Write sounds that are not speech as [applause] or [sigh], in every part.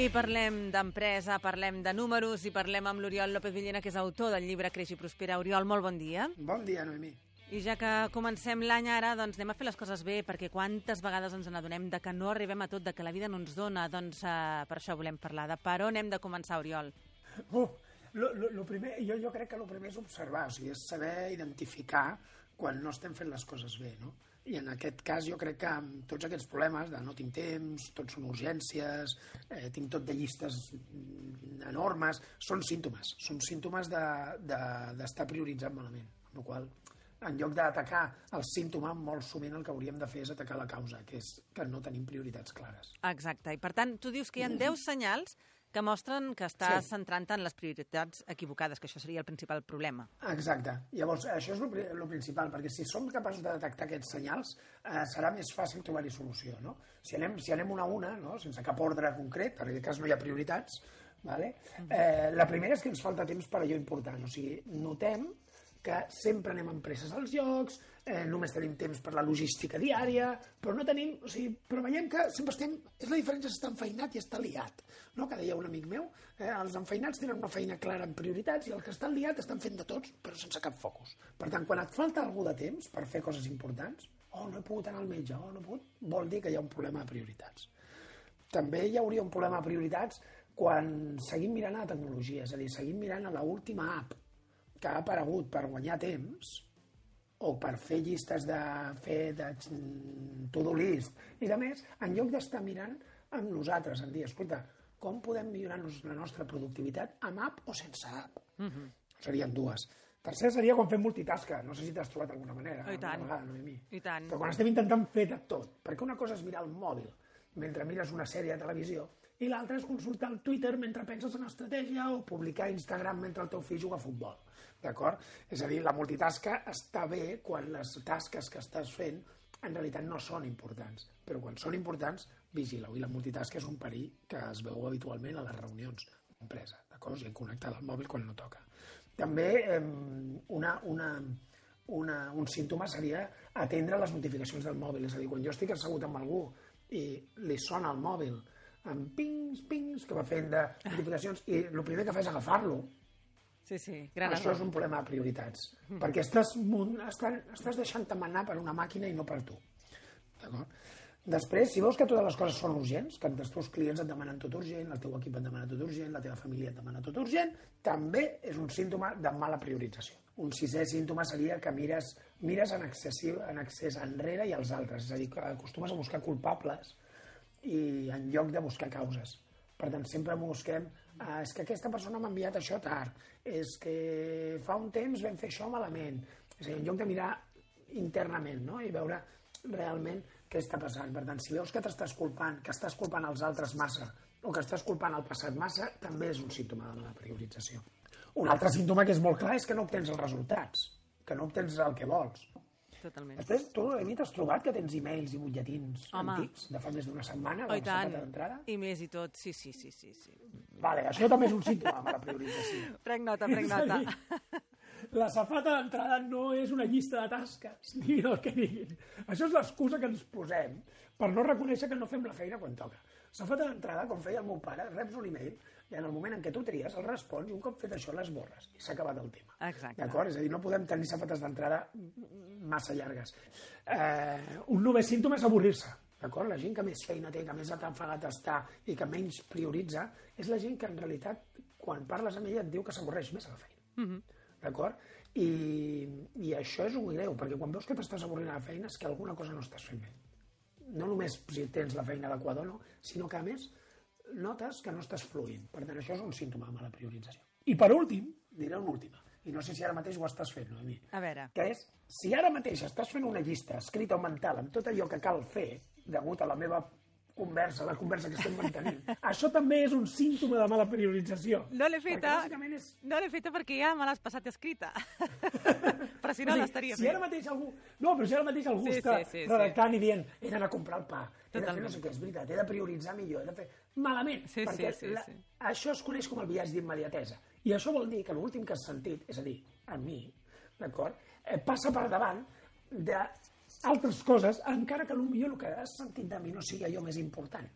I parlem d'empresa, parlem de números i parlem amb l'Oriol López Villena, que és autor del llibre Creix i Prospera. Oriol, molt bon dia. Bon dia, Noemí. I ja que comencem l'any ara, doncs anem a fer les coses bé, perquè quantes vegades ens n'adonem de que no arribem a tot, de que la vida no ens dona, doncs uh, per això volem parlar. De per on hem de començar, Oriol? Uh, lo, lo, lo primer, jo, jo crec que el primer és observar, o sigui, és saber identificar quan no estem fent les coses bé, no? I en aquest cas jo crec que amb tots aquests problemes de no tinc temps, tot són urgències, eh, tinc tot de llistes enormes, són símptomes, són símptomes d'estar de, de, prioritzant malament. Amb la qual en lloc d'atacar el símptoma, molt sovint el que hauríem de fer és atacar la causa, que és que no tenim prioritats clares. Exacte, i per tant, tu dius que hi ha 10 senyals que mostren que estàs sí. centrant en les prioritats equivocades, que això seria el principal problema. Exacte. Llavors, això és el principal, perquè si som capaços de detectar aquests senyals, eh, serà més fàcil trobar-hi solució, no? Si anem, si anem una a una, no? sense cap ordre concret, en aquest cas no hi ha prioritats, vale? eh, la primera és que ens falta temps per allò important, o sigui, notem que sempre anem amb presses als llocs, eh, només tenim temps per la logística diària, però no tenim, o sigui, però veiem que sempre estem, és la diferència estar enfeinat i estar liat, no? Que deia un amic meu, eh, els enfeinats tenen una feina clara en prioritats i el que està liat estan fent de tots, però sense cap focus. Per tant, quan et falta algú de temps per fer coses importants, oh, no he pogut anar al metge, oh, no he pogut, vol dir que hi ha un problema de prioritats. També hi hauria un problema de prioritats quan seguim mirant a la tecnologia, és a dir, seguim mirant a l'última app que ha aparegut per guanyar temps o per fer llistes de fer de to-do list i de més, en lloc d'estar mirant amb nosaltres, en dir, escolta, com podem millorar la nostra productivitat amb app o sense app? Uh -huh. Serien dues. Tercera seria quan fem multitasca. No sé si t'has trobat alguna manera. I tant. Vegada, Noemí. I tant. Però quan estem intentant fer de tot. Perquè una cosa és mirar el mòbil mentre mires una sèrie de televisió i l'altra és consultar el Twitter mentre penses en estratègia o publicar a Instagram mentre el teu fill juga a futbol. D'acord? És a dir, la multitasca està bé quan les tasques que estàs fent en realitat no són importants, però quan són importants, vigila-ho. I la multitasca és un perill que es veu habitualment a les reunions d'empresa, d'acord? Gent connectada al mòbil quan no toca. També eh, una, una, una, un símptoma seria atendre les notificacions del mòbil, és a dir, quan jo estic assegut amb algú i li sona el mòbil amb pings, pings, que va fent de notificacions, i el primer que fa és agafar-lo Sí, sí, gran Això és un problema de prioritats, mm. perquè estàs, estàs, estàs deixant-te manar per una màquina i no per tu. D'acord? Després, si veus que totes les coses són urgents, que els teus clients et demanen tot urgent, el teu equip et demana tot urgent, la teva família et demana tot urgent, també és un símptoma de mala priorització. Un sisè símptoma seria que mires, mires en, excessiu, en excés enrere i als altres, és a dir, que acostumes a buscar culpables i en lloc de buscar causes. Per tant, sempre busquem, ah, és que aquesta persona m'ha enviat això tard, és que fa un temps vam fer això malament. És a dir, en lloc de mirar internament no? i veure realment què està passant. Per tant, si veus que t'estàs culpant, que estàs culpant els altres massa o que estàs culpant el passat massa, també és un símptoma de la priorització. Un altre símptoma que és molt clar és que no obtens els resultats, que no obtens el que vols. Totalment. Després, tu, Emi, t'has trobat que tens e-mails i butlletins Home. antics de fa més d'una setmana? Oh, tant. d'entrada? I més i tot, sí, sí, sí, sí, sí. Vale, això també és un símptoma de la priorització. [laughs] prenc nota, prenc nota. la safata d'entrada no és una llista de tasques, ni el que diguin. Això és l'excusa que ens posem per no reconèixer que no fem la feina quan toca. Safata d'entrada, com feia el meu pare, reps un e-mail i en el moment en què tu tries el respons i un cop fet això les borres i s'ha acabat el tema. Exacte. D'acord? És a dir, no podem tenir safates d'entrada massa llargues. Eh, un només símptoma és avorrir-se. D'acord? La gent que més feina té, que més atrafagat està i que menys prioritza, és la gent que en realitat, quan parles amb ella, et diu que s'avorreix més a la feina. Mm -hmm. D'acord? I, I això és un greu, perquè quan veus que t'estàs avorrint a la feina és que alguna cosa no estàs fent bé. No només si tens la feina adequada o no, sinó que, a més, notes que no estàs fluint. Per tant, això és un símptoma de mala priorització. I per últim, diré una última, i no sé si ara mateix ho estàs fent, Noemi, A veure. que és, si ara mateix estàs fent una llista escrita o mental amb tot allò que cal fer, degut a la meva conversa, la conversa que estem mantenint, això també és un símptoma de mala priorització. No l'he feta, és no l'he feta perquè ja me l'has passat escrita. [laughs] però si no, O sigui, l'estaria si fent. ara mateix algú... No, però si ara mateix algú Sí, està sí, sí, redactant i dient he d'anar a comprar el pa, he de fer Totalment. no sé què, és veritat, he de prioritzar millor, he de fer... Malament, Sí, sí, perquè sí, la... sí. això es coneix com el viatge d'immediatesa. I això vol dir que l'últim que has sentit, és a dir, a mi, d'acord, eh, passa per davant d'altres coses, encara que potser el que has sentit de mi no sigui allò més important.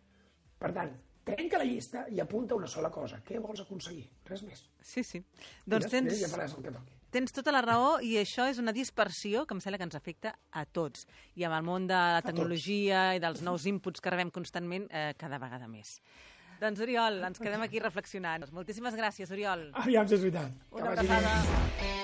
Per tant, trenca la llista i apunta una sola cosa. Què vols aconseguir? Res més. Sí, sí. Doncs tens, ja faràs el que toqui. tens tota la raó i això és una dispersió que em sembla que ens afecta a tots. I amb el món de la tecnologia i dels nous inputs que rebem constantment, eh, cada vegada més. Doncs, Oriol, ens quedem aquí reflexionant. Moltíssimes gràcies, Oriol. Aviam si és veritat. Que Una vagi bé.